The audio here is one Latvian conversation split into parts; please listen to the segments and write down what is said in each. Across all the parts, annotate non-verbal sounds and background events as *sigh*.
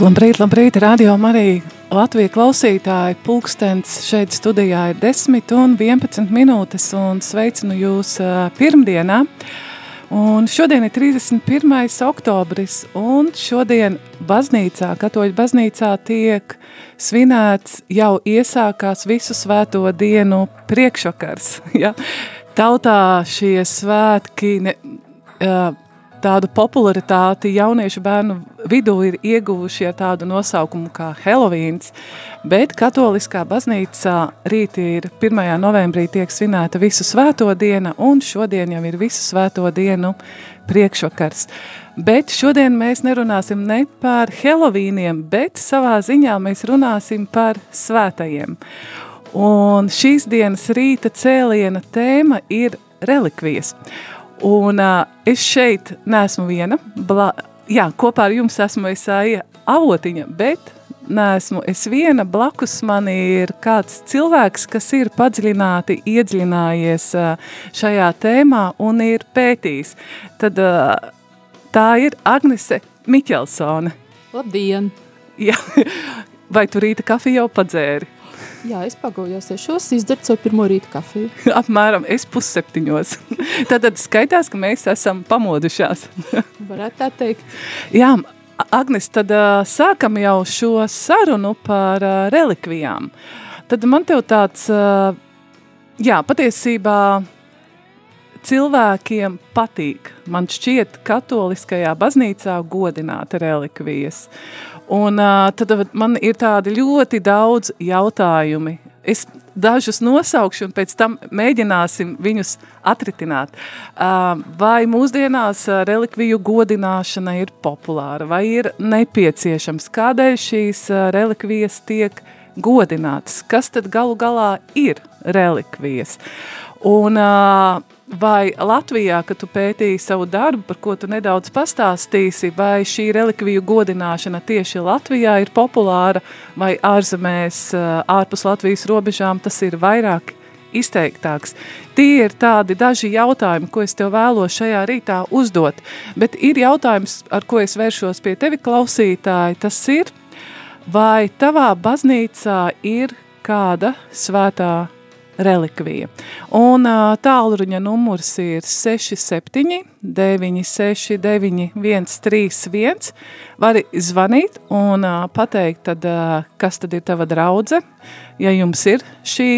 Labrīt, labrīt, radio Marija Latvija klausītāji. Pulkstens šeit studijā ir 10 un 11 minūtes un sveicinu jūs pirmdienā. Un šodien ir 31. oktobris un šodien baznīcā, katoļu baznīcā tiek svinēts jau iesākās visu svēto dienu priekšvakars. *laughs* Ja? Tautā šie svētki ne, uh, tādu popularitāti jauniešu bērnu vidū ir ieguvuši ar tādu nosaukumu kā Helovīns, bet katoliskā baznīcā rīt ir 1. novembrī tiek svinēta visu svēto diena, un šodien jau ir visu svēto dienu priekšvakars. Bet šodien mēs nerunāsim ne par Helovīniem, bet savā ziņā mēs runāsim par svētajiem. Un šīs dienas rīta cēliena tēma ir relikvijas. Un uh, es šeit neesmu viena. Bla, jā, kopā ar jums esmu Esaija Avotiņa, bet neesmu es viena. Blakus man ir kāds cilvēks, kas ir padziļināti iedziļinājies uh, šajā tēmā un ir pētījis. Tad uh, tā ir Agnese Miķelsone. Labdien! Jā. Vai tu rīta kafiju jau padzēri? Jā, es pagājos sešos, izdzert savu pirmo rīta kafiju. *laughs* Apmēram es pusseptiņos. *laughs* Tad skaitās, ka mēs esam pamodušās. *laughs* Varētu tā teikt. Jā, Agnes, tad uh, sākam jau šo sarunu par uh, relikvijām. Tad man tev tāds, uh, jā, patiesībā cilvēkiem patīk, man šķiet, katoliskajā baznīcā godināt relikvijas. Un tad man ir tādi ļoti daudz jautājumi. Es dažus nosaukšu un pēc tam mēģināsim viņus atritināt. Vai mūsdienās relikviju godināšana ir populāra vai ir nepieciešams? Kādēļ šīs relikvijas tiek godinātas? Kas tad galu galā ir relikvijas? Un Vai Latvijā, kad tu pētīji savu darbu, par ko tu nedaudz pastāstīsi, vai šī relikviju godināšana tieši Latvijā ir populāra, vai ārzemēs, ārpus Latvijas robežām tas ir vairāk izteiktāks. Tie ir tādi daži jautājumi, ko es tev vēlos šajā rītā uzdot, bet ir jautājums, ar ko es vēršos pie tevi klausītāji, tas ir, vai tavā baznīcā ir kāda svētā relikvija. Un tālruņa numurs ir 67 969 131. Vari zvanīt un pateikt, tad, kas tad ir tava draudze, ja jums ir šī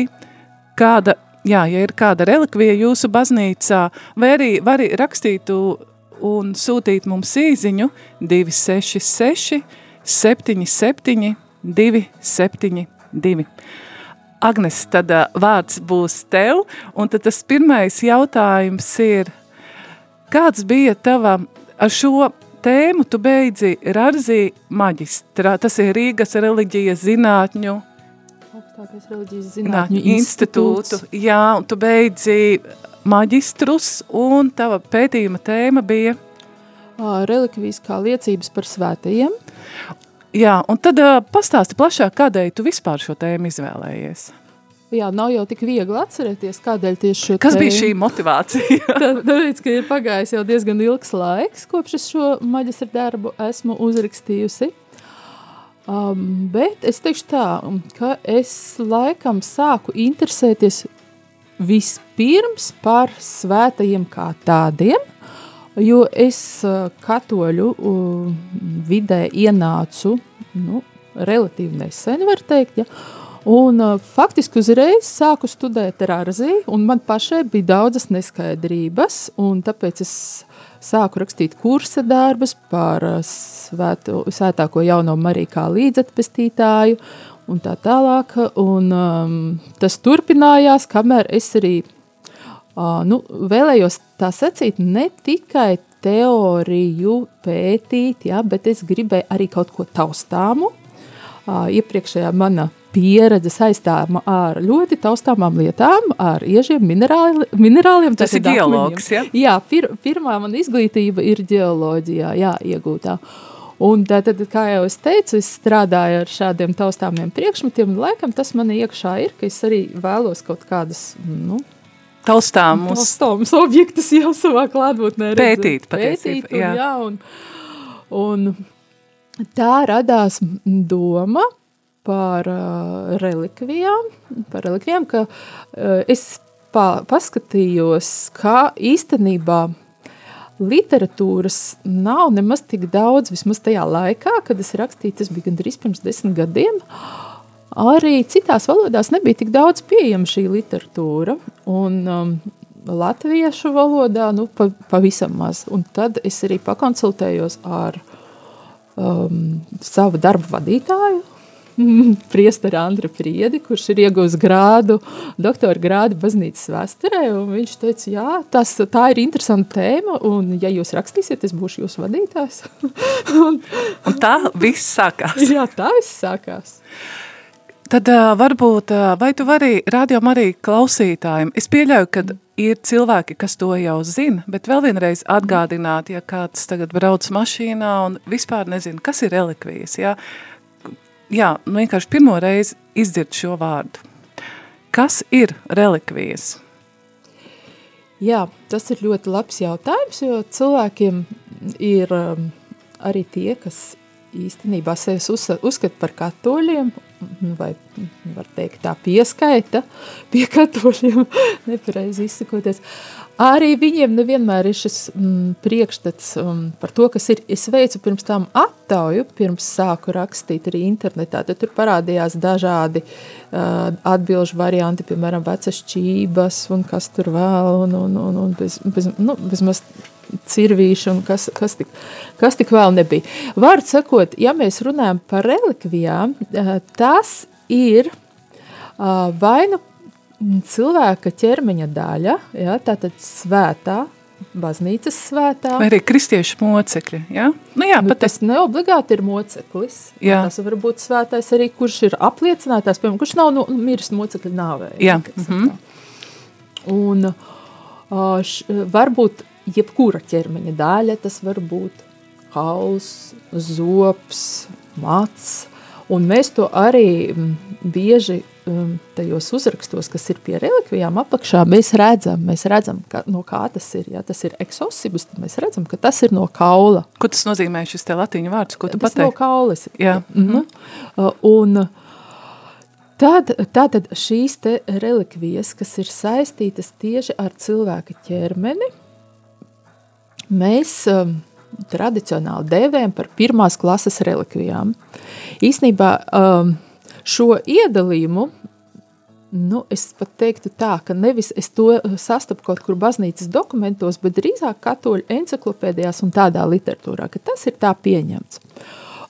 kāda, jā, ja ir kāda relikvija jūsu baznīcā, vai arī vari rakstīt un sūtīt mums īziņu 266 77 272. Agnes, tad vārds būs tev, un tad tas pirmais jautājums ir, kāds bija tava, ar šo tēmu tu beidzi Rarzī maģistrā, tas ir Rīgas reliģijas zinātņu, Augstākais reliģijas zinātņu institūtu, jā, un tu beidzi maģistrus, un tava pētījuma tēma bija? Relikvijas kā liecības par svētajiem. Jā, un tad uh, pastāsti plašāk, kādēļ tu vispār šo tēmu izvēlējies? Jā, nav jau tik viegli atcerēties, kādēļ tieši šo Kas tēmu. bija šī motivācija? *laughs* Tāpēc, ka ir pagājis jau diezgan ilgs laiks, kopš es šo maģistra darbu esmu uzrakstījusi. Um, bet es teikšu tā, ka es laikam sāku interesēties vispirms par svētajiem kā tādiem, jo es katoļu vidē ienācu nu, relatīvi nesen, var teikt, ja, Un, uh, faktiski uzreiz sāku studēt ar Arzī, un man pašai bija daudzas neskaidrības, un tāpēc es sāku rakstīt kursa darbus par uh, svētu, svētāko jauno Mariju kā līdzatpestītāju un tā tālāk. Un, um, tas turpinājās, kamēr es arī uh, nu, vēlējos tā sacīt ne tikai teoriju pētīt, ja, bet es gribēju arī kaut ko taustāmu. Uh, iepriekšējā mana pieredze saistāma ar ļoti taustāmām lietām, ar iežiem, minerāli, minerāliem. Tas ir geologs, ja? Jā, pir, pirmā man izglītība ir geoloģijā, jā, iegūtā. Un tad, kā jau es teicu, es strādāju ar šādiem taustāmiem priekšmetiem, un laikam tas man iekšā ir, ka es arī vēlos kaut kādas, nu, taustāmus. Taustāmus objektus jau savā klātbūtnē redzēt. Pētīt, patiesībā, Pētīt, un, jā. jā un, un tā radās doma par uh, relikvijām, par relikvijām, ka uh, es pa, paskatījos, kā īstenībā literatūras nav nemaz tik daudz, vismaz tajā laikā, kad es rakstīju, tas bija gandrīz pirms desmit gadiem, arī citās valodās nebija tik daudz pieejama šī literatūra, un um, latviešu valodā, nu, pa, pavisam maz, un tad es arī pakonsultējos ar um, savu darbu vadītāju, *laughs* priesteri Andra Priedi, kurš ir ieguvis grādu, doktora grādu baznīcas vēsturē, un viņš teica, jā, tas, tā ir interesanta tēma, un ja jūs rakstīsiet, es būšu jūsu vadītājs. *laughs* un, un tā viss sākās. *laughs* jā, tā viss sākās. Tad uh, varbūt, uh, vai tu vari rādījām arī klausītājiem, es pieļauju, ka ir cilvēki, kas to jau zina, bet vēl vienreiz atgādināt, ja kāds tagad brauc mašīnā un vispār nezina, kas ir relikvijas, jā, jā, nu vienkārši pirmo reizi izdzird šo vārdu. Kas ir relikvijas? Jā, tas ir ļoti labs jautājums, jo cilvēkiem ir um, arī tie, kas īstenībā sevis uzskata par katoļiem, vai var teikt tā pieskaita pie katoļiem, *laughs* nepareizi izsakoties. Arī viņiem nevienmēr ir šis mm, priekšstats um, par to, kas ir. Es veicu pirms tam attauju, pirms sāku rakstīt arī internetā. Tad tur parādījās dažādi uh, atbilžu varianti, piemēram, vecas čības un kas tur vēl, un, un, un, un bez, bez, nu, bezmaz cirvīši un kas, kas, tik, kas tik vēl nebija. Vārdu sakot, ja mēs runājam par relikvijām, uh, tas ir uh, vai nu cilvēka ķermeņa daļa, ja, tātad svētā, baznīcas svētā. Vai arī kristiešu mocekļi, ja? Nu jā, nu, pat tas neobligāti ir moceklis. Jā. Tas var būt svētais arī, kurš ir apliecinātājs, piemēram, kurš nav no, miris mocekļa nāvē. Jā. Mm -hmm. Un š, varbūt jebkura ķermeņa daļa, tas var būt hauls, zops, mats, un mēs to arī bieži tajos uzrakstos, kas ir pie relikvijām apakšā, mēs redzam, mēs redzam ka, no kā tas ir. Ja tas ir eksosibus, tad mēs redzam, ka tas ir no kaula. Ko tas nozīmē šis te latīņu vārds, ko tu tas pateiksi? no kaules. Jā. Mm -hmm. uh, un tad, tātad šīs te relikvijas, kas ir saistītas tieši ar cilvēka ķermeni, mēs um, tradicionāli dēvējam par pirmās klases relikvijām. Īsnībā um, šo iedalījumu, nu, es pat teiktu tā, ka nevis es to sastapu kaut kur baznīcas dokumentos, bet drīzāk katoļu enciklopēdijās un tādā literatūrā, ka tas ir tā pieņemts.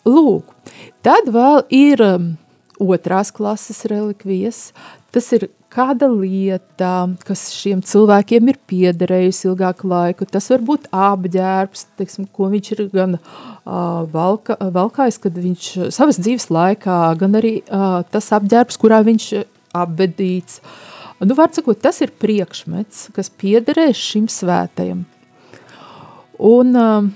Lūk, tad vēl ir um, otrās klases relikvijas, tas ir kāda lieta, kas šiem cilvēkiem ir piederējusi ilgāku laiku. Tas var būt apģērbs, teiksim, ko viņš ir gan uh, valka, valkājis, kad viņš savas dzīves laikā, gan arī uh, tas apģērbs, kurā viņš apbedīts. Nu, var sakot, tas ir priekšmets, kas piederēs šim svētajam. Un uh,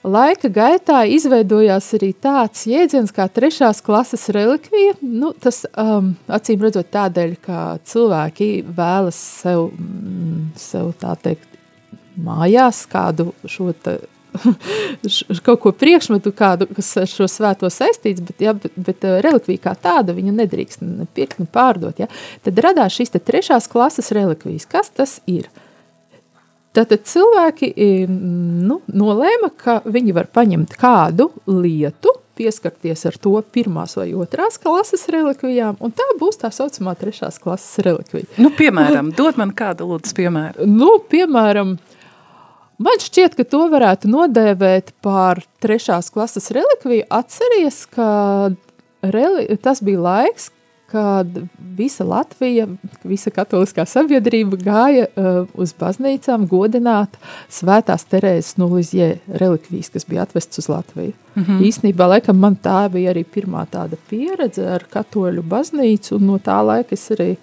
Laika gaitā izveidojās arī tāds jēdziens kā trešās klases relikvija. Nu, tas um, acīm redzot tādēļ, ka cilvēki vēlas sev, mm, sev tā teikt, mājās kādu šo te, *laughs* kaut ko priekšmetu, kādu, kas ar šo svēto saistīts, bet, ja, bet, bet uh, relikvija kā tāda viņu nedrīkst ne pirkt, ne pārdot. Ja. Tad radās šīs te trešās klases relikvijas. Kas tas ir? Tātad cilvēki nu, nolēma, ka viņi var paņemt kādu lietu, pieskarties ar to pirmās vai otrās klases relikvijām, un tā būs tā saucamā trešās klases relikvija. Nu, piemēram, dod man kādu lūdzu piemēru. Nu, piemēram, Man šķiet, ka to varētu nodēvēt par trešās klases relikviju. Atceries, ka reli tas bija laiks, kad visa Latvija, visa katoliskā sabiedrība gāja uh, uz baznīcām godināt svētās Terēzes Nulizjē relikvijas, kas bija atvestas uz Latviju. Mm -hmm. Īsnībā, laikam, man tā bija arī pirmā tāda pieredze ar katoļu baznīcu, un no tā laika es arī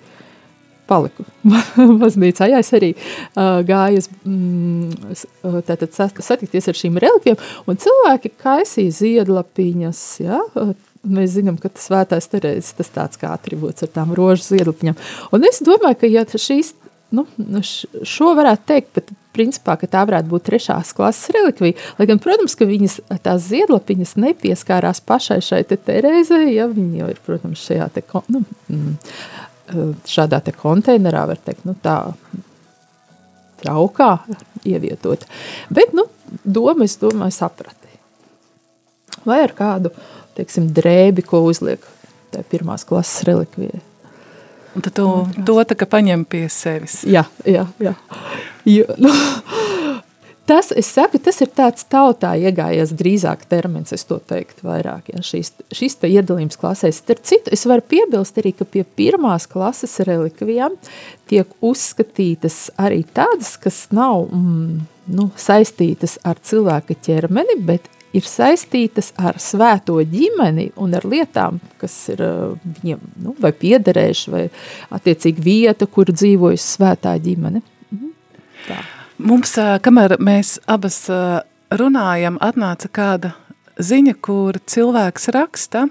paliku *laughs* baznīcā. Jā, es arī uh, gāju mm, tātad satikties ar šīm relikvijām, un cilvēki kaisīja ziedlapiņas, ja, mēs zinām, ka tas svētais terēzes, tas tāds kā atribūts ar tām rožu ziedlapiņām. Un es domāju, ka ja šīs, nu, šo varētu teikt, bet principā, ka tā varētu būt trešās klases relikvija, lai gan, protams, ka viņas tās ziedlapiņas nepieskārās pašai šai te terēzei, ja viņi jau ir, protams, šajā te, nu, mm, šādā te konteinerā, var teikt, nu tā, traukā ievietot. Bet, nu, doma, es domāju, saprati. Vai ar kādu teiksim, drēbi, ko uzliek tajā pirmās klases relikvijai. Un tad tu to tā kā paņem pie sevis. Jā, jā, jā. Jo, nu, tas, es saku, tas ir tāds tautā iegājies drīzāk termins, es to teiktu vairāk, ja šīs, šis te iedalījums klasēs. Starp citu, es varu piebilst arī, ka pie pirmās klases relikvijām tiek uzskatītas arī tādas, kas nav mm, nu, saistītas ar cilvēka ķermeni, bet ir saistītas ar svēto ģimeni un ar lietām, kas ir viņiem nu, vai piederējuši, vai attiecīgi vieta, kur dzīvojas svētā ģimene. Mhm. Tā. Mums, kamēr mēs abas runājam, atnāca kāda ziņa, kur cilvēks raksta,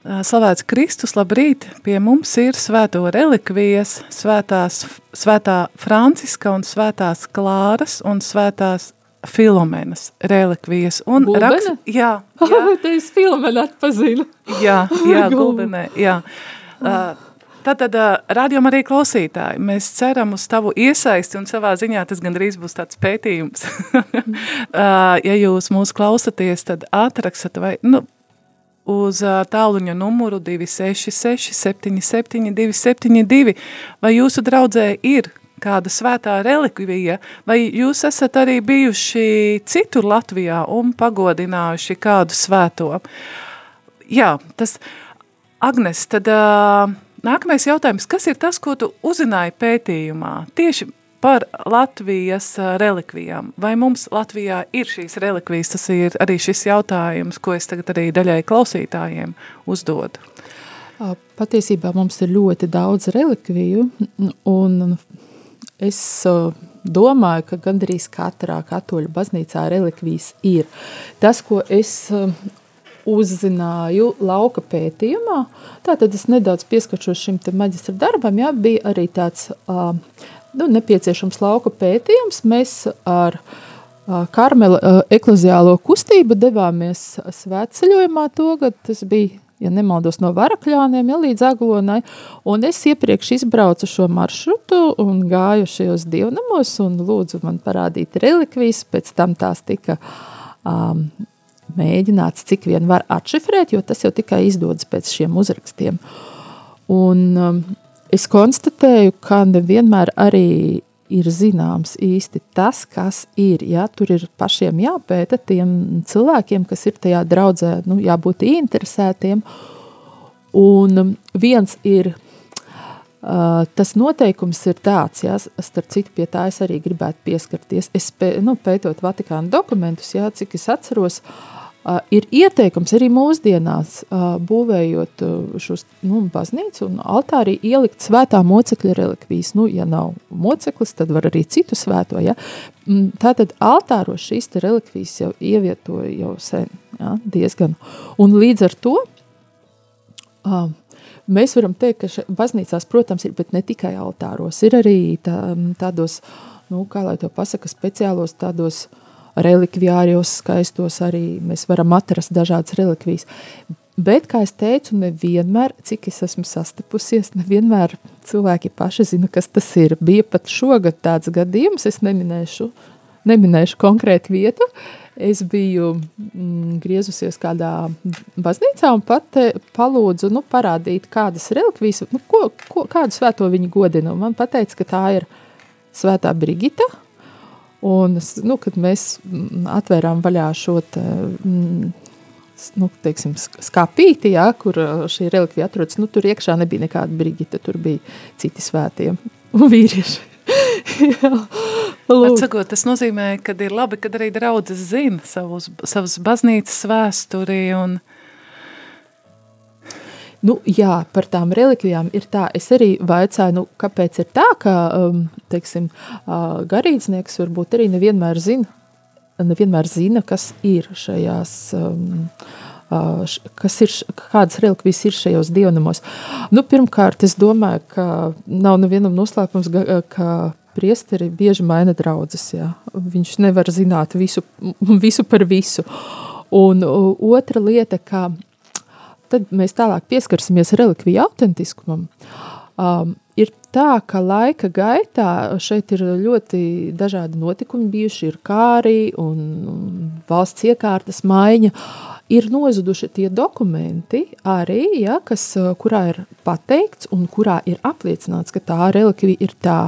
Slavēts Kristus, labrīt, pie mums ir svēto relikvijas, svētās, svētā Franciska un svētās Klāras un svētās Filomenas relikvijas. Un rakst, jā, *laughs* jā. Te es Filomenu atpazinu. jā, jā, *laughs* Gulbenē, jā. Uh, Tātad, rādījumā arī klausītāji, mēs ceram uz tavu iesaisti un savā ziņā tas gandrīz būs tāds pētījums. *laughs* ja jūs mūs klausaties, tad atraksat vai, nu, uz tāluņa numuru 266 77 272, vai jūsu draudzē ir kāda svētā relikvija, vai jūs esat arī bijuši citur Latvijā un pagodinājuši kādu svēto? Jā, tas, Agnes, tad nākamais jautājums, kas ir tas, ko tu uzzināji pētījumā tieši par Latvijas relikvijām? Vai mums Latvijā ir šīs relikvijas? Tas ir arī šis jautājums, ko es tagad arī daļai klausītājiem uzdodu. Patiesībā mums ir ļoti daudz relikviju, un Es uh, domāju, ka gandrīz katrā katoļu baznīcā relikvijas ir. Tas, ko es uh, uzzināju lauka pētījumā, tātad es nedaudz pieskačos šim te maģistra darbam, jā, bija arī tāds uh, nu, nepieciešams lauka pētījums. Mēs ar Karmela ekleziālo kustību devāmies svētceļojumā togad, tas bija ja nemaldos, no Varakļāniem ja, līdz Aglonai. Un es iepriekš izbraucu šo maršrutu un gāju šajos dievnamos un lūdzu man parādīt relikvijas, pēc tam tās tika um, mēģināts cik vien var atšifrēt, jo tas jau tikai izdodas pēc šiem uzrakstiem. Un um, es konstatēju, ka nevienmēr arī ir zināms īsti tas, kas ir. Ja? Tur ir pašiem jāpēta tiem cilvēkiem, kas ir tajā draudzē, nu, jābūt interesētiem. Un viens ir Uh, tas noteikums ir tāds, ja, starp citu, pie tā es arī gribētu pieskarties. Es pē, nu, pētot Vatikāna dokumentus, ja, cik es atceros, uh, ir ieteikums arī mūsdienās, būvējot šos nu, baznīcu un altārī, ielikt svētā mocekļa relikvijas. Nu, ja nav moceklis, tad var arī citu svēto. Ja? Mm, tātad altāros šīs relikvijas jau ievietoja jau sen, ja? diezgan. Un līdz ar to mēs varam teikt, ka baznīcās, protams, ir, bet ne tikai altāros, ir arī tā, tādos, nu, kā lai to pasaka, speciālos tādos uh, relikvijārijos skaistos arī mēs varam atrast dažādas relikvijas. Bet, kā es teicu, nevienmēr, cik es esmu sastapusies, nevienmēr cilvēki paši zina, kas tas ir. Bija pat šogad tāds gadījums, es neminēšu, neminēšu konkrētu vietu. Es biju mm, griezusies kādā baznīcā un pat palūdzu nu, parādīt, kādas relikvijas, nu, ko, ko, kādu svēto viņi godina. Man pateica, ka tā ir svētā Brigita, Un, nu, kad mēs mm, atvērām vaļā šo te, mm, nu, teiksim, skāpīti, ja, kur šī relikvija atrodas, nu, tur iekšā nebija nekāda brigita, tur bija citi svētie un vīrieši. *laughs* Atsakot, tas nozīmē, ka ir labi, kad arī draudzes zina savus, savas baznīcas vēsturi un, Nu, jā, par tām relikvijām ir tā. Es arī vaicāju, nu, kāpēc ir tā, ka um, teiksim, garīdznieks varbūt arī nevienmēr zina, nevienmēr zina kas ir šajās. Um, kas ir, kādas relikvijas ir šajos dievnamos. Nu, pirmkārt, es domāju, ka nav nevienam noslēpums, ka priesteri bieži maina draudzes. Jā. Viņš nevar zināt visu, visu par visu. Un otra lieta, ka tad mēs tālāk pieskarsimies relikviju autentiskumam. Um, ir tā, ka laika gaitā šeit ir ļoti dažādi notikumi bijuši, ir kāri un valsts iekārtas maiņa, ir nozuduši tie dokumenti arī, ja, kas, kurā ir pateikts un kurā ir apliecināts, ka tā relikvija ir tā.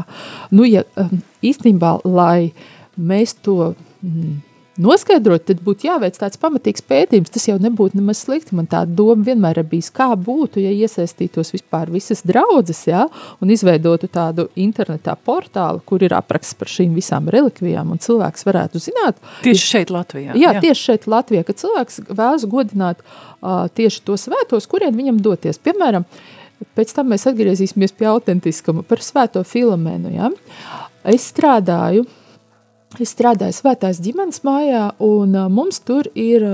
Nu, ja, um, īstenībā, lai mēs to... Mm, noskaidrot, tad būtu jāveic tāds pamatīgs pētījums. Tas jau nebūtu nemaz slikti. Man tā doma vienmēr ir bijis, kā būtu, ja iesaistītos vispār visas draudzes, ja, un izveidotu tādu internetā portālu, kur ir apraksts par šīm visām relikvijām, un cilvēks varētu zināt. Tieši šeit Latvijā. Jā, jā. tieši šeit Latvijā, ka cilvēks vēlas godināt uh, tieši tos svētos, kuriem viņam doties. Piemēram, pēc tam mēs atgriezīsimies pie autentiskuma par svēto filomēnu. Ja. Es strādāju Es strādāju Svētās ģimenes mājā, un mums tur ir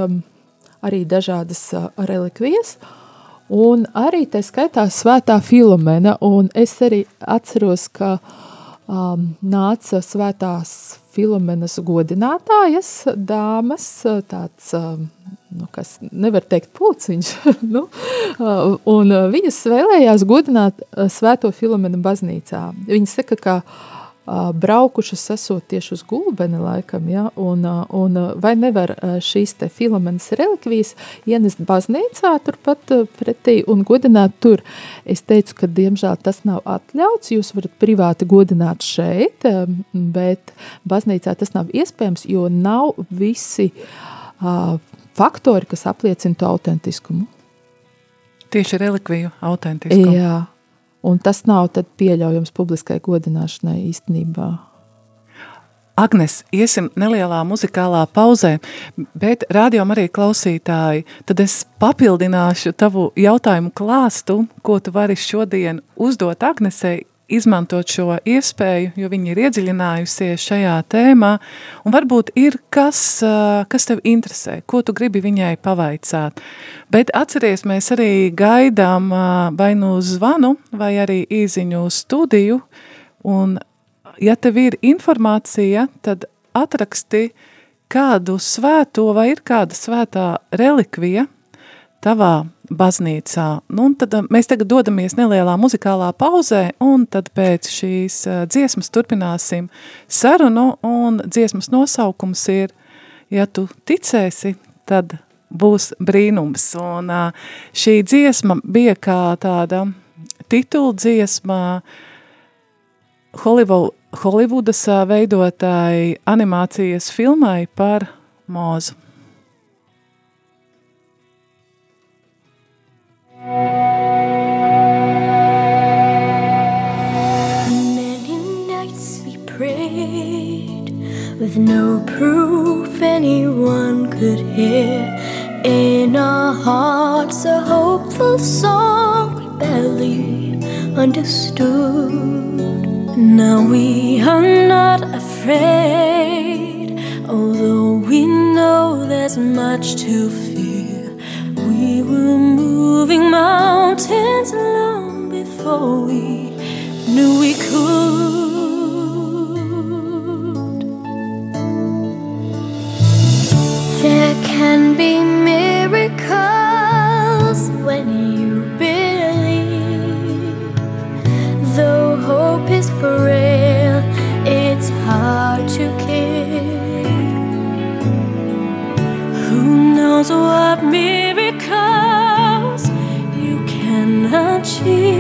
arī dažādas relikvijas, un arī tā skaitā Svētā Filomena, es arī atceros, ka um, nāca Svētās Filomenas godinātājas dāmas, tāds, um, nu, kas nevar teikt pulciņš, *laughs* nu, un viņas vēlējās godināt Svēto Filomenu baznīcā. Viņa saka, ka braukušas esot tieši uz gulbeni laikam, ja, un, un vai nevar šīs te filamenas relikvijas ienest baznīcā turpat pretī un godināt tur. Es teicu, ka diemžēl tas nav atļauts, jūs varat privāti godināt šeit, bet baznīcā tas nav iespējams, jo nav visi faktori, kas apliecina to autentiskumu. Tieši relikviju autentiskumu. Jā. Un tas nav pieļaujams publiskai godināšanai īstenībā. Agnes, iesim nelielā muzikālā pauzē, bet rādījumā arī klausītāji, tad es papildināšu tavu jautājumu klāstu, ko tu vari šodien uzdot Agnesei, izmantot šo iespēju, jo viņa ir iedziļinājusies šajā tēmā, un varbūt ir kas, kas tev interesē, ko tu gribi viņai pavaicāt. Bet atceries, mēs arī gaidām vai nu zvanu, vai arī īziņu studiju, un ja tev ir informācija, tad atraksti kādu svēto vai ir kāda svētā relikvija tavā baznīcā. Nu, tad uh, mēs tagad dodamies nelielā muzikālā pauzē, un tad pēc šīs uh, dziesmas turpināsim sarunu, un dziesmas nosaukums ir, ja tu ticēsi, tad būs brīnums. Un uh, šī dziesma bija kā tāda titula dziesma Hollywood, Hollywoodas veidotāji animācijas filmai par mūzu. Many nights we prayed with no proof anyone could hear. In our hearts, a hopeful song we barely understood. Now we are not afraid, although we know there's much to fear. We were moving mountains long before we knew we could. There can be miracles when you believe. Though hope is frail, it's hard to keep. Who knows what miracles here.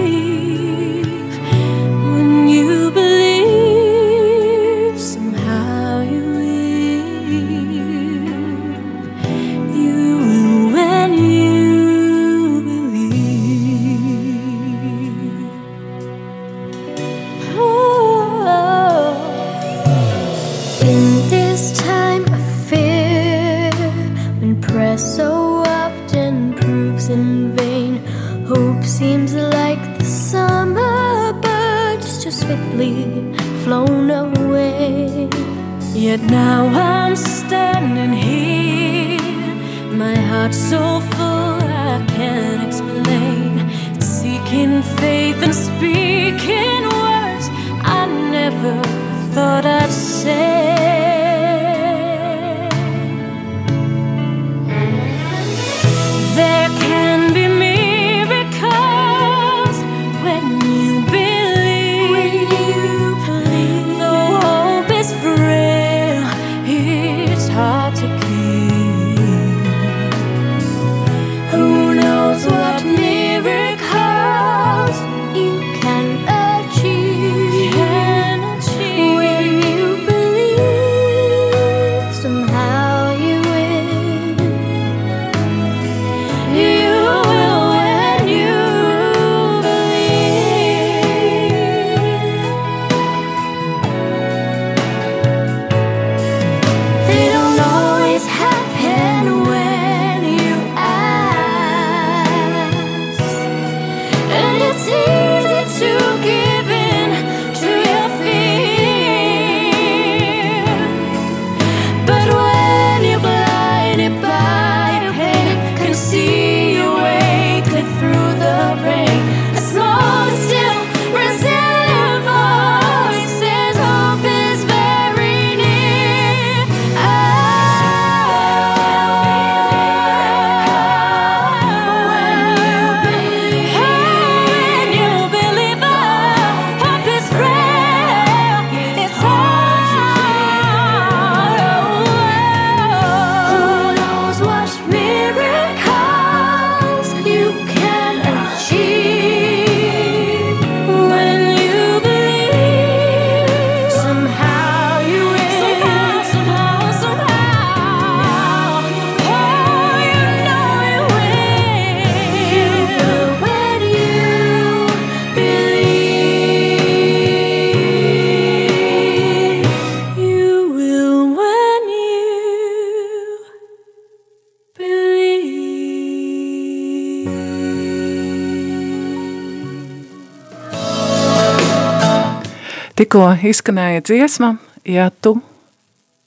Tikko izskanēja dziesma, ja tu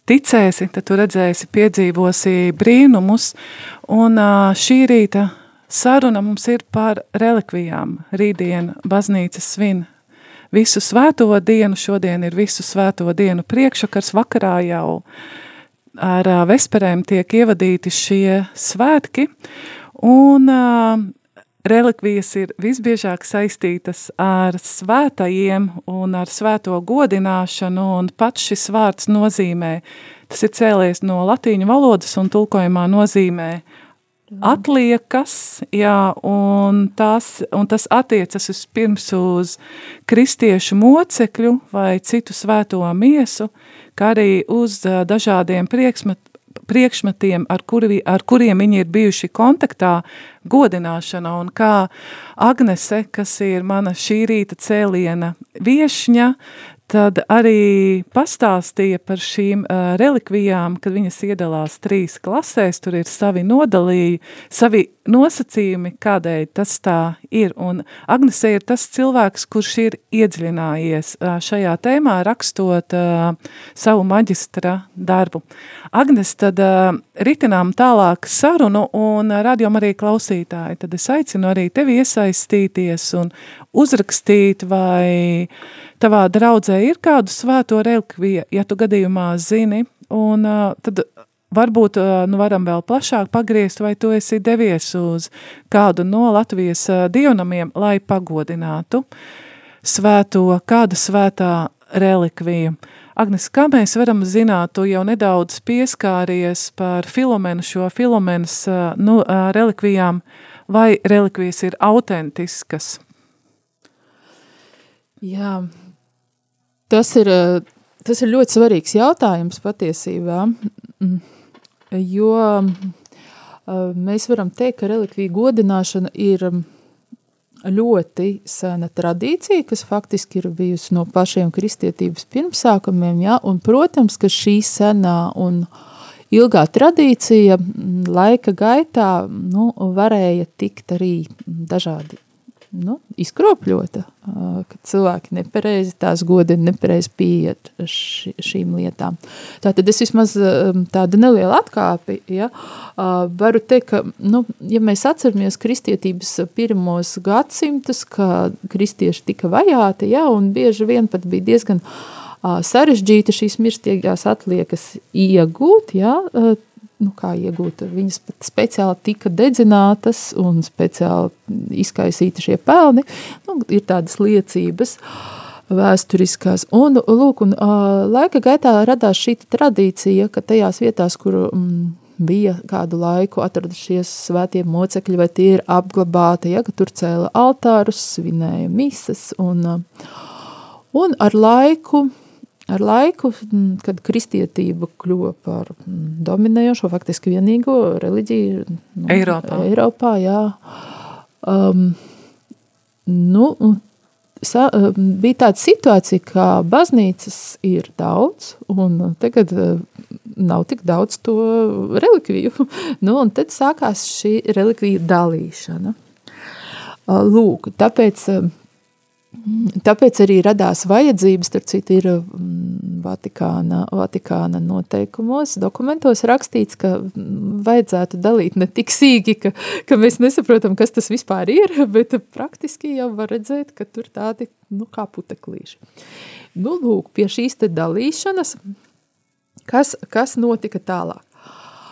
ticēsi, tad tu redzēsi, piedzīvosi brīnumus, un šī rīta saruna mums ir par relikvijām. Rītdien baznīca svin visu svēto dienu, šodien ir visu svēto dienu priekšakars, vakarā jau ar vesperēm tiek ievadīti šie svētki, un relikvijas ir visbiežāk saistītas ar svētajiem un ar svēto godināšanu, un pats šis vārds nozīmē, tas ir cēlies no latīņu valodas un tulkojumā nozīmē atliekas, jā, un, tās, un tas attiecas uz pirms uz kristiešu mocekļu vai citu svēto miesu, kā arī uz dažādiem priekšmet, priekšmetiem, ar, kuri, ar kuriem viņi ir bijuši kontaktā, godināšana, un kā Agnese, kas ir mana šī rīta cēliena viešņa, tad arī pastāstīja par šīm uh, relikvijām, kad viņas iedalās trīs klasēs, tur ir savi nodalījumi, savi nosacījumi, kādēļ tas tā ir. Un Agnese ir tas cilvēks, kurš ir iedziļinājies uh, šajā tēmā, rakstot uh, savu maģistra darbu. Agnes, tad uh, ritinām tālāk sarunu un uh, radiom arī klausītāji, tad es aicinu arī tevi iesaistīties un uzrakstīt vai tavā draudzē ir kādu svēto relikviju, ja tu gadījumā zini, un uh, tad varbūt nu varam vēl plašāk pagriezt, vai tu esi devies uz kādu no Latvijas dievnamiem, lai pagodinātu svēto, kāda svētā relikvija. Agnes, kā mēs varam zināt, tu jau nedaudz pieskāries par filomenu šo filomenas nu, relikvijām, vai relikvijas ir autentiskas? Jā, tas ir, eh, tas ir ļoti svarīgs jautājums patiesībā, mm, jo eh, mēs varam teikt, ka relikvija godināšana ir mm, ļoti sena tradīcija, kas faktiski ir bijusi no pašiem kristietības pirmsākumiem, ja? un, protams, ka šī senā un ilgā tradīcija mm, laika gaitā nu, varēja tikt arī dažādi nu, izkropļota, ka cilvēki nepareizi tās godina, nepareizi pieiet ši, šīm lietām. Tātad es vismaz tādu nelielu atkāpi, ja, varu teikt, ka, nu, ja mēs atceramies kristietības pirmos gadsimtus, ka kristieši tika vajāti, ja, un bieži vien pat bija diezgan sarežģīta šīs mirstīgās atliekas iegūt, ja, nu, kā iegūt. Viņas pat speciāli tika dedzinātas un speciāli izkaisīti šie pelni. Nu, ir tādas liecības vēsturiskās. Un, lūk, un, laika gaitā radās šī tradīcija, ka tajās vietās, kur mm, bija kādu laiku atradušies svētie mocekļi, vai tie ir apglabāti, ja, ka tur cēla altārus, svinēja misas, un, un ar laiku Ar laiku, kad kristietība kļuva par dominējošo, faktiski vienīgo reliģiju nu, Eiropā. Eiropā jā, um, nu, sa, bija tāda situācija, ka baznīcas ir daudz, un tagad nav tik daudz to relikviju. *laughs* Nu, un tad sākās šī relikviju dalīšana. Lūk, tāpēc Tāpēc arī radās vajadzības, starp citu, ir mm, Vatikāna, Vatikāna noteikumos, dokumentos rakstīts, ka mm, vajadzētu dalīt ne tik sīki, ka, ka mēs nesaprotam, kas tas vispār ir, *laughs* bet praktiski jau var redzēt, ka tur tādi, nu, kā puteklīši. Nu, lūk, pie šīs te dalīšanas, kas, kas notika tālāk?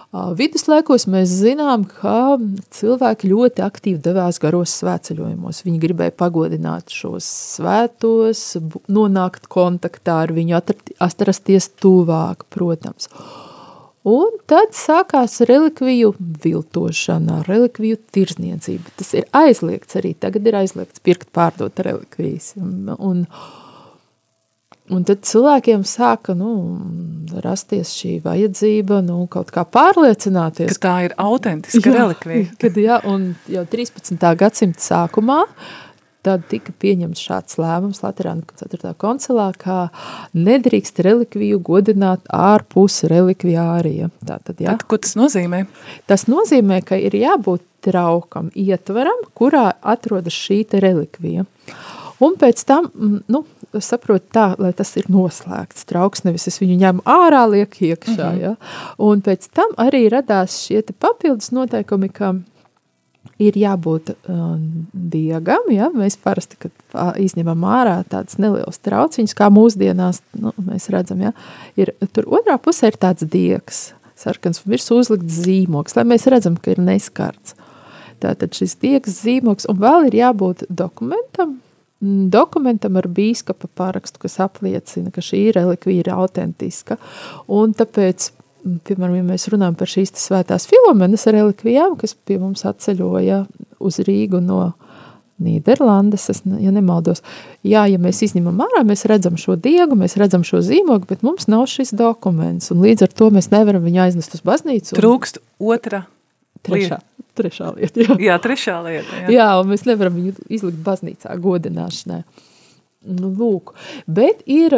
Viduslaikos mēs zinām, ka cilvēki ļoti aktīvi devās garos svētceļojumos. Viņi gribēja pagodināt šos svētos, nonākt kontaktā ar viņu, atrasties tuvāk, protams. Un tad sākās relikviju viltošana, relikviju tirzniecība. Tas ir aizliegts arī, tagad ir aizliegts pirkt pārdot relikvijas. Un, un Un tad cilvēkiem sāka nu, rasties šī vajadzība nu, kaut kā pārliecināties. Ka tā ir autentiska relikvija. Kad, jā, un jau 13. gadsimta sākumā tad tika pieņemts šāds lēmums Latvijas 4. koncilā, ka nedrīkst relikviju godināt ārpus relikvijārija. Tātad, jā. Tad, ko tas nozīmē? Tas nozīmē, ka ir jābūt traukam, ietvaram, kurā atrodas šī relikvija. Un pēc tam, nu, saprotu tā, lai tas ir noslēgts trauks, nevis es viņu ņemu ārā, liek iekšā, mm -hmm. ja? Un pēc tam arī radās šie papildus noteikumi, ka ir jābūt uh, diegam, ja? mēs parasti, uh, izņemam ārā tādas nelielas trauciņas, kā mūsdienās, nu, mēs redzam, ja? ir, tur otrā pusē ir tāds diegs, sarkans virs uzlikts zīmoks, lai mēs redzam, ka ir neskarts. Tātad šis diegs zīmoks, un vēl ir jābūt dokumentam, Mm, dokumentam ar bīskapa parakstu, kas apliecina, ka šī relikvija ir autentiska. Un tāpēc, mm, piemēram, ja mēs runājam par šīs svētās filomenas relikvijām, kas pie mums atceļoja uz Rīgu no Nīderlandes, es, ja nemaldos, jā, ja mēs izņemam ārā, mēs redzam šo diegu, mēs redzam šo zīmogu, bet mums nav šis dokuments, un līdz ar to mēs nevaram viņu aiznest uz baznīcu. Un... Trūkst otra Trešā, trešā lieta. Jā. jā, trešā lieta. Jā. jā, un mēs nevaram viņu izlikt baznīcā godināšanai. Nu, lūk. Bet ir,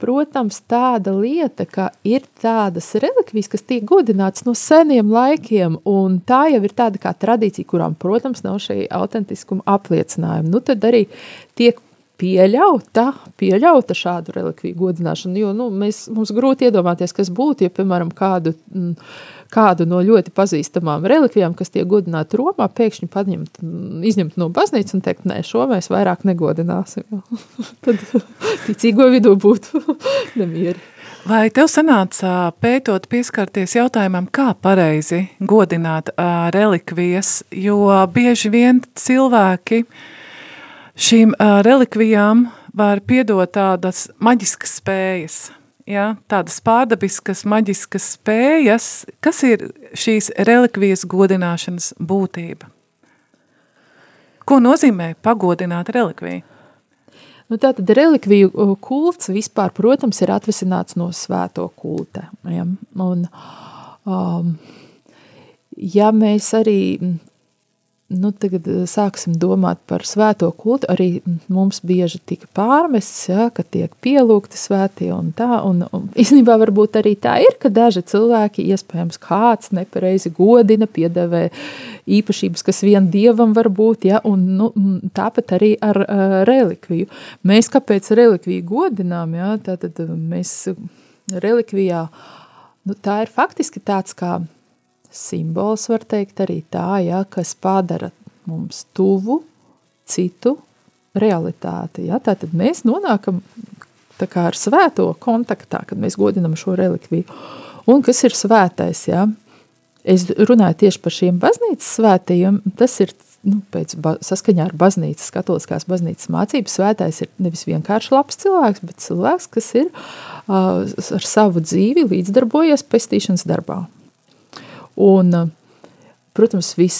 protams, tāda lieta, ka ir tādas relikvijas, kas tiek godināts no seniem laikiem, un tā jau ir tāda kā tradīcija, kurām, protams, nav šī autentiskuma apliecinājuma. Nu, tad arī tiek pieļauta, pieļauta šādu relikviju godināšanu, jo nu, mēs, mums grūti iedomāties, kas būtu, ja, piemēram, kādu, m, kādu no ļoti pazīstamām relikvijām, kas tiek godināti Romā, pēkšņi paņemt, izņemt no baznīcas un teikt, nē, šo mēs vairāk negodināsim. *laughs* Tad ticīgo vidū būtu *laughs* nemieri. Vai tev sanāca pētot pieskarties jautājumam, kā pareizi godināt uh, relikvijas, jo bieži vien cilvēki uh, Šīm uh, relikvijām var piedot tādas maģiskas spējas, ja? tādas pārdabiskas maģiskas spējas. Kas ir šīs relikvijas godināšanas būtība? Ko nozīmē pagodināt relikviju? Nu, tātad relikviju kults vispār, protams, ir atvesināts no svēto kulta. Ja? Un, um, ja mēs arī nu, tagad eh, sāksim domāt par svēto kultu. Arī mums bieži tika pārmests, ja, ka tiek pielūgti svētie un tā. Un, un īstenībā varbūt arī tā ir, ka daži cilvēki, iespējams, kāds nepareizi godina, piedevē īpašības, kas vien dievam var būt, ja, un nu, tāpat arī ar uh, relikviju. Mēs kāpēc relikviju godinām, ja, tātad mēs relikvijā, nu, tā ir faktiski tāds kā simbols, var teikt arī tā, ja, kas padara mums tuvu citu realitāti. Ja? Tātad mēs nonākam kā ar svēto kontaktā, kad mēs godinam šo relikviju. Un kas ir svētais? Ja? Es runāju tieši par šiem baznīcas svētajiem. Tas ir nu, pēc saskaņā ar baznīcas, katoliskās baznīcas mācības. Svētais ir nevis vienkārši labs cilvēks, bet cilvēks, kas ir uh, ar savu dzīvi līdzdarbojies pestīšanas darbā. Un uh, Protams, vis,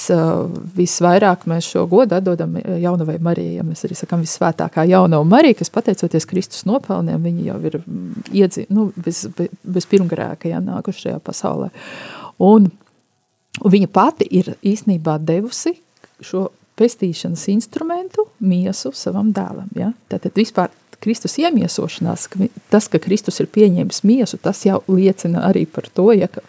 visvairāk mēs šo godu atdodam jaunavai Marijai. Ja mēs arī sakām visvētākā jaunava Marija, kas pateicoties Kristus nopelniem, viņi jau ir mm, iedzi, nu, bez, bez pirmgrēka ja, nākuši šajā pasaulē. Un, un viņa pati ir īstenībā devusi šo pestīšanas instrumentu miesu savam dēlam. Ja? Tātad vispār Kristus iemiesošanās, ka tas, ka Kristus ir pieņēmis miesu, tas jau liecina arī par to, ja, ka,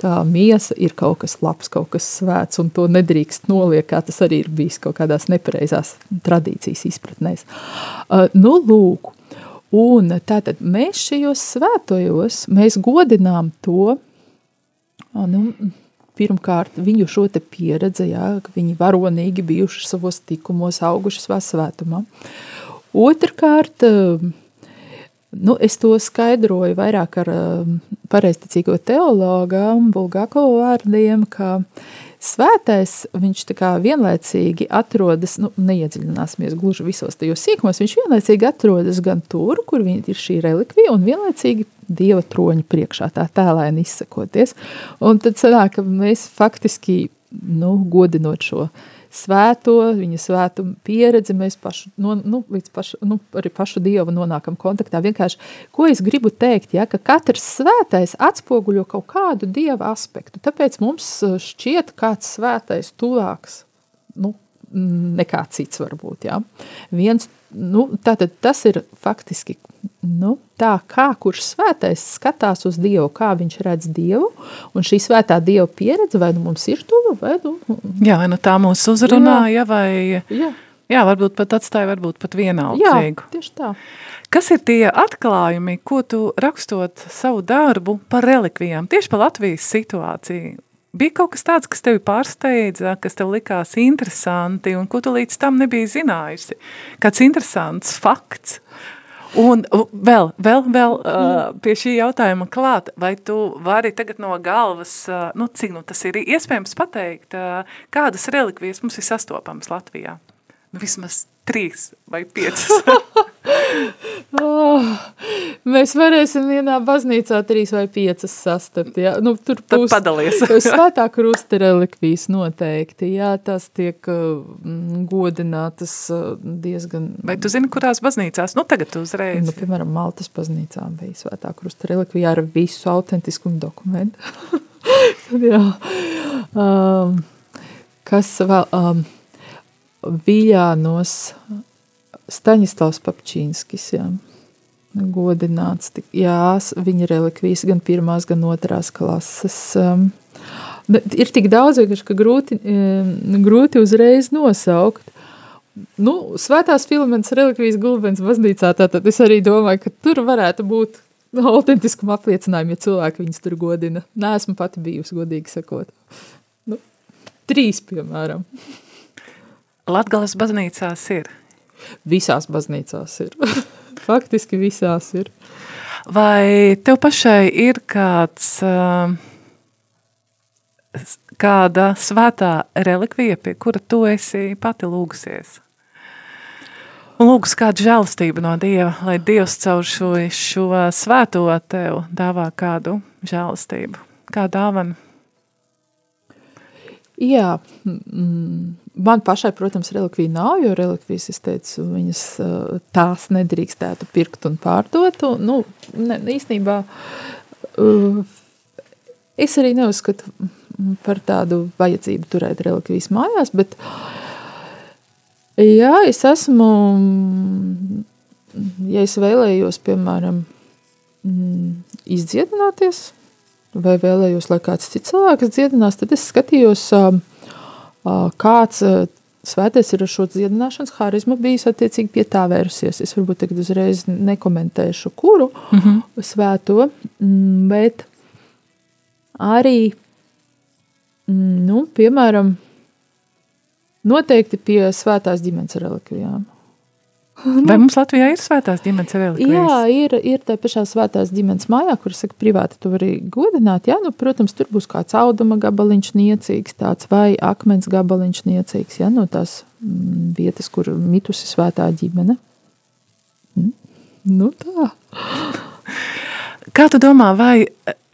ka miesa ir kaut kas labs, kaut kas svēts, un to nedrīkst noliekt, kā tas arī ir bijis kaut kādās nepareizās tradīcijas izpratnēs. Uh, nu, lūk, un tātad mēs šajos svētojos, mēs godinām to, uh, nu, pirmkārt viņu šo te pieredzi, jā, ka viņi varonīgi bijuši savos tikumos, auguši svētumā. Otrkārt, um, nu, es to skaidroju vairāk ar um, pareizticīgo teologu Bulgāko vārdiem, ka svētais, viņš tā kā vienlaicīgi atrodas, nu, neiedziļināsimies gluži visos tajos sīkumos, viņš vienlaicīgi atrodas gan tur, kur ir šī relikvija, un vienlaicīgi Dieva troņa priekšā, tā tēlēni izsakoties. Un tad sanāk, ka mēs faktiski, nu, godinot šo uh, svēto, viņa svētuma pieredzi, mēs pašu, no, nu, līdz pašu, nu, arī pašu Dievu nonākam kontaktā. Vienkārši, ko es gribu teikt, ja, ka katrs svētais atspoguļo kaut kādu Dieva aspektu. Tāpēc mums uh, šķiet kāds svētais tuvāks, nu, nekā cits varbūt, ja. Viens, nu, tātad tas ir faktiski nu, tā, kā kurš svētais skatās uz Dievu, kā viņš redz Dievu, un šī svētā Dieva pieredze, vai nu mums ir tuva, vai nu... Jā, vai nu tā mūs uzrunāja, vai... Jā. Jā, varbūt pat atstāja, varbūt pat vienaldzīgu. Jā, tieši tā. Kas ir tie atklājumi, ko tu rakstot savu darbu par relikvijām, tieši par Latvijas situāciju? Bija kaut kas tāds, kas tevi pārsteidza, kas tev likās interesanti un ko tu līdz tam nebija zinājusi? Kāds interesants fakts? Un vēl, vēl, vēl uh, pie šī jautājuma klāt, vai tu vari tagad no galvas, nu cik nu tas ir iespējams pateikt, kādas relikvijas mums ir sastopamas Latvijā? Nu, vismaz trīs vai piecas. *laughs* oh, mēs varēsim vienā baznīcā trīs vai piecas sastapt. Jā. Nu, tur būs padalies. *laughs* svētā krusta relikvijas noteikti. Jā, tās tiek uh, godinātas uh, diezgan... Vai tu zini, kurās baznīcās? Nu, tagad uzreiz. Nu, piemēram, Maltas baznīcā bija svētā krusta relikvija ar visu autentiskumu dokumentu. *laughs* jā. Um, kas vēl... Um, Viļānos Staņislavs Papčīnskis, jā, godināts. Jā, viņa relikvijas gan pirmās, gan otrās klases. Um, ir tik daudz, ka grūti, um, grūti uzreiz nosaukt. Nu, svētās filaments relikvijas gulbens baznīcā, tātad es arī domāju, ka tur varētu būt autentiskuma apliecinājumi, ja cilvēki viņus tur godina. Nē, esmu pati bijusi, godīgi sakot. Nu, trīs, piemēram. Latgales baznīcās ir? Visās baznīcās ir. *laughs* Faktiski visās ir. Vai tev pašai ir kāds, uh, kāda svētā relikvija, pie kura tu esi pati lūgusies? Un lūgus kādu žēlastību no Dieva, lai Dievs caur šo, šo svēto tev dāvā kādu žēlastību, kā dāvanu? Jā, Man pašai, protams, relikvija nav, jo relikvijas, es teicu, viņas tās nedrīkstētu pirkt un pārdot. Un, nu, ne, īstenībā es arī neuzskatu par tādu vajadzību turēt relikvijas mājās, bet jā, es esmu, ja es vēlējos, piemēram, izdziedināties, vai vēlējos, lai kāds cits cilvēks dziedinās, tad es skatījos uh, kāds svētais ir ar šo dziedināšanas harizmu bijis attiecīgi pie tā vērsies. Es varbūt tagad uzreiz nekomentēšu, kuru mm -hmm. svēto, bet arī, mm, nu, piemēram, noteikti pie svētās ģimenes relikvijām. *laughs* Vai mums Latvijā ir svētās ģimenes relikvijas? Jā, ir, ir tā pašā svētās ģimenes mājā, kur saka, privāti tu vari godināt. Jā, nu, protams, tur būs kāds auduma gabaliņš niecīgs, tāds vai akmens gabaliņš niecīgs, jā, no tās mm, vietas, kur mitusi svētā ģimene. Mm. Nu tā. Kā tu domā, vai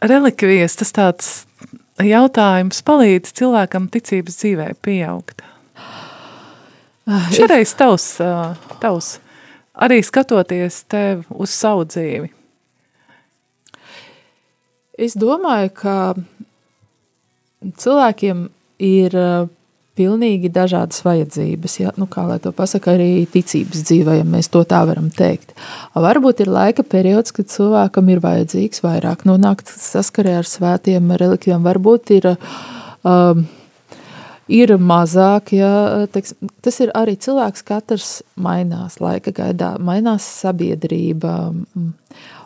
relikvijas tas tāds jautājums palīdz cilvēkam ticības dzīvē pieaugt? Šoreiz tavs, tavs, arī skatoties tev uz savu dzīvi. Es domāju, ka cilvēkiem ir pilnīgi dažādas vajadzības. Ja? Nu, kā lai to pasaka, arī ticības dzīvē, ja mēs to tā varam teikt. Varbūt ir laika periods, kad cilvēkam ir vajadzīgs vairāk nonākt saskarē ar svētiem relikviem. Varbūt ir um, ir mazāk. Ja, teiks, tas ir arī cilvēks, katrs mainās laika gaidā, mainās sabiedrība.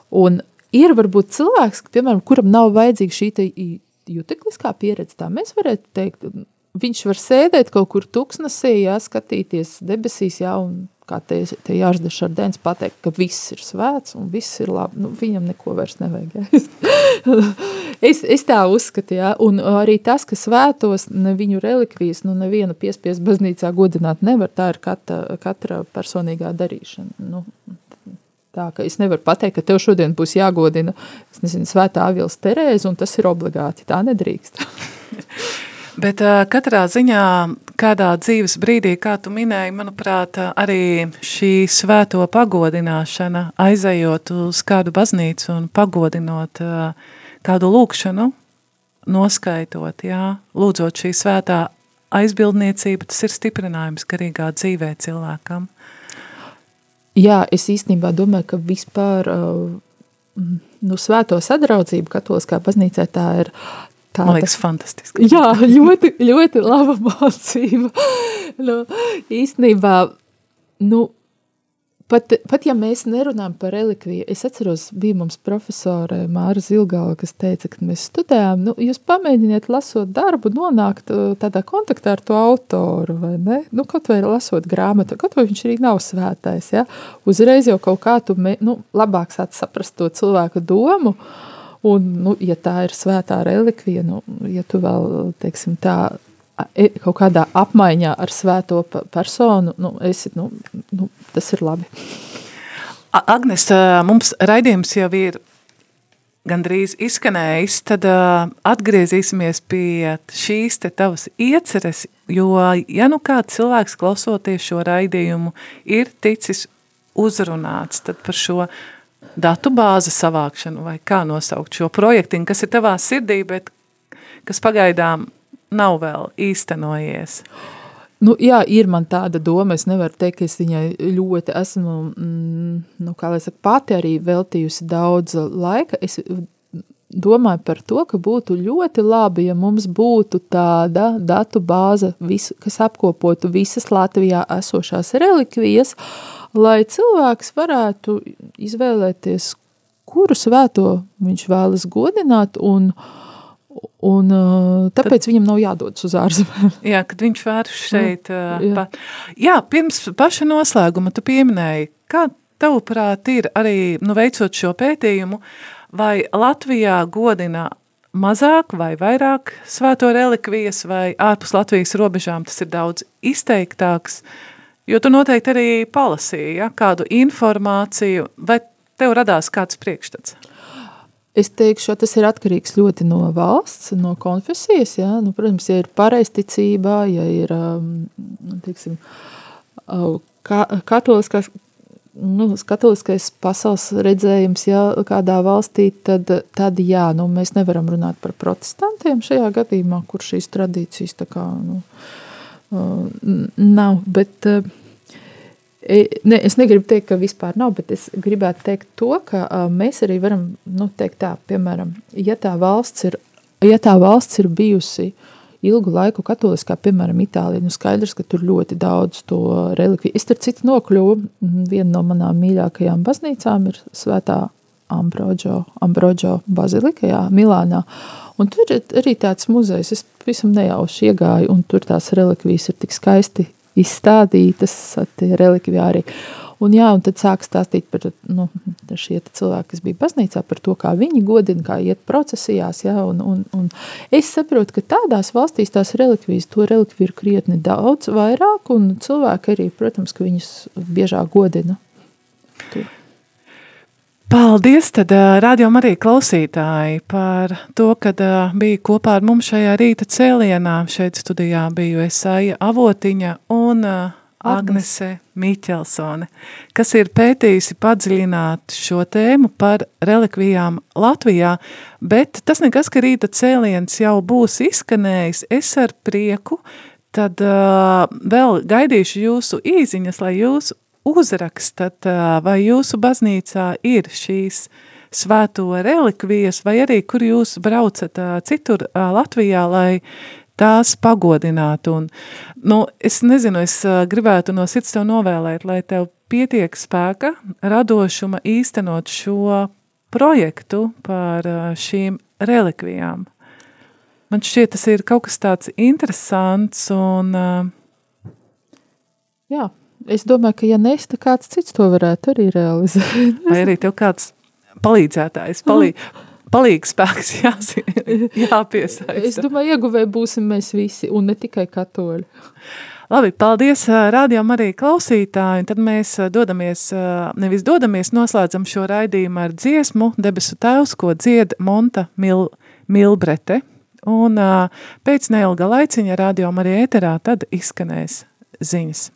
Un ir varbūt cilvēks, piemēram, kuram nav vajadzīga šī jutekliskā pieredze, tā mēs varētu teikt, viņš var sēdēt kaut kur tuksnesī, jā, skatīties debesīs, jā, un kā te, te Jārs Šardēns pateikt, ka viss ir svēts un viss ir labi. Nu, viņam neko vairs nevajag. Ja? *laughs* es, es tā uzskatu, ja? un arī tas, ka svētos ne viņu relikvijas, nu neviena piespies baznīcā godināt nevar, tā ir katra, katra personīgā darīšana. Nu, tā, ka es nevaru pateikt, ka tev šodien būs jāgodina, es nezinu, svētā avils Terēze, un tas ir obligāti, tā nedrīkst. *laughs* Bet uh, katrā ziņā, kādā dzīves brīdī, kā tu minēji, manuprāt, arī šī svēto pagodināšana, aizejot uz kādu baznīcu un pagodinot uh, kādu lūkšanu, noskaitot, jā, lūdzot šī svētā aizbildniecība, tas ir stiprinājums garīgā dzīvē cilvēkam. Jā, es īstenībā domāju, ka vispār uh, nu, svēto sadraudzību katoliskā baznīcā tā ir Tā, Man liekas, fantastiski. Jā, ļoti, ļoti laba mācība. Nu, īstenībā, nu, pat, pat ja mēs nerunājam par relikviju, es atceros, bija mums profesore Māra Zilgala, kas teica, ka mēs studējām, nu, jūs pamēģiniet lasot darbu, nonākt uh, tādā kontaktā ar to autoru, vai ne? Nu, kaut vai lasot grāmatu, kaut vai viņš arī nav svētais, ja? Uzreiz jau kaut kā tu, me, nu, labāk sāc saprast to cilvēku domu, uh, Un, nu, ja tā ir svētā relikvija, nu, ja tu vēl teiksim, tā, e, kaut kādā apmaiņā ar svēto personu, nu, esi, nu, nu, tas ir labi. Agnes, mums raidījums jau ir gandrīz izskanējis, tad atgriezīsimies pie šīs te tavas ieceres, jo, ja nu kāds cilvēks klausoties šo raidījumu ir ticis uzrunāts, tad par šo datu bāzi savākšanu, vai kā nosaukt šo projektiņu, kas ir tavā sirdī, bet kas pagaidām nav vēl īstenojies? Nu, jā, ir man tāda doma, es nevaru teikt, ka es viņai ļoti esmu, mm, nu, kā lai saka, pati arī veltījusi daudz laika. Es domāju par to, ka būtu ļoti labi, ja mums būtu tāda datu bāze, visu, kas apkopotu visas Latvijā esošās relikvijas, uh, lai cilvēks varētu izvēlēties, kuru svēto viņš vēlas godināt, un, un tāpēc Tad, viņam nav jādodas uz ārzemēm. *laughs* Jā, kad viņš vērš šeit. Jā. Pa, jā, pirms paša noslēguma tu pieminēji, kā tavuprāt ir arī, nu, veicot šo pētījumu, vai Latvijā godina mazāk vai vairāk svēto relikvijas, vai ārpus Latvijas robežām tas ir daudz izteiktāks, Jo tu noteikti arī palasīji ja, kādu informāciju, vai tev radās kāds priekšstats? Es teikšu, tas ir atkarīgs ļoti no valsts, no konfesijas. Ja? Nu, protams, ja ir pareizticība, ja ir um, teiksim, ka, katoliskās, nu, katoliskais pasaules redzējums ja, kādā valstī, tad, tad jā, nu, mēs nevaram runāt par protestantiem šajā gadījumā, kur šīs tradīcijas tā kā, nu, nav, bet e, ne, es negribu teikt, ka vispār nav, bet es gribētu teikt to, ka mēs arī varam, nu, teikt tā, piemēram, ja tā valsts ir, ja tā valsts ir bijusi ilgu laiku katoliskā, piemēram, Itālijā. Nu, skaidrs, ka tur ļoti daudz to relikviju. Es tur citu nokļuvu. Viena no manām mīļākajām baznīcām ir Svētā Ambroģo, Ambroģo bazilika, jā, Milānā. Un tur ir arī tāds muzejs, es pavisam nejauši iegāju, un tur tās relikvijas ir tik skaisti izstādītas, tie relikvijāri. Un, jā, un tad sāk stāstīt par nu, šie cilvēki, kas bija baznīcā, par to, kā viņi godina, kā iet procesijās. Jā, un, un, un es saprotu, ka tādās valstīs tās relikvijas, to relikviju ir krietni daudz vairāk, un cilvēki arī, protams, ka viņus biežāk godina. Tur. Paldies, tad rādījām arī klausītāji par to, kad bija kopā ar mums šajā rīta cēlienā. Šeit studijā biju Esaija Avotiņa un Agnese Miķelsone, kas ir pētījusi padziļināt šo tēmu par relikvijām Latvijā, bet tas nekas, ka rīta cēliens jau būs izskanējis, es ar prieku, tad uh, vēl gaidīšu jūsu īziņas, lai jūs uzrakstat, uh, vai jūsu baznīcā ir šīs svēto relikvijas, vai arī, kur jūs braucat uh, citur uh, Latvijā, lai tās pagodināt. Un, nu, es nezinu, es gribētu no sirds tev novēlēt, lai tev pietiek spēka, radošuma īstenot šo projektu par šīm relikvijām. Man šķiet, tas ir kaut kas tāds interesants un... Jā, es domāju, ka ja nes, tad kāds cits to varētu arī realizēt. Vai arī tev kāds palīdzētājs, palīdz, palīgs spēks *laughs* jāpiesaista. Es domāju, ieguvēji būsim mēs visi, un ne tikai katoļi. Labi, paldies rādījām arī klausītāji, tad mēs dodamies, nevis dodamies, noslēdzam šo raidījumu ar dziesmu Debesu tēvs, ko dzied Monta Mil, Milbrete, un pēc neilga laiciņa rādījām arī ēterā tad izskanēs ziņas.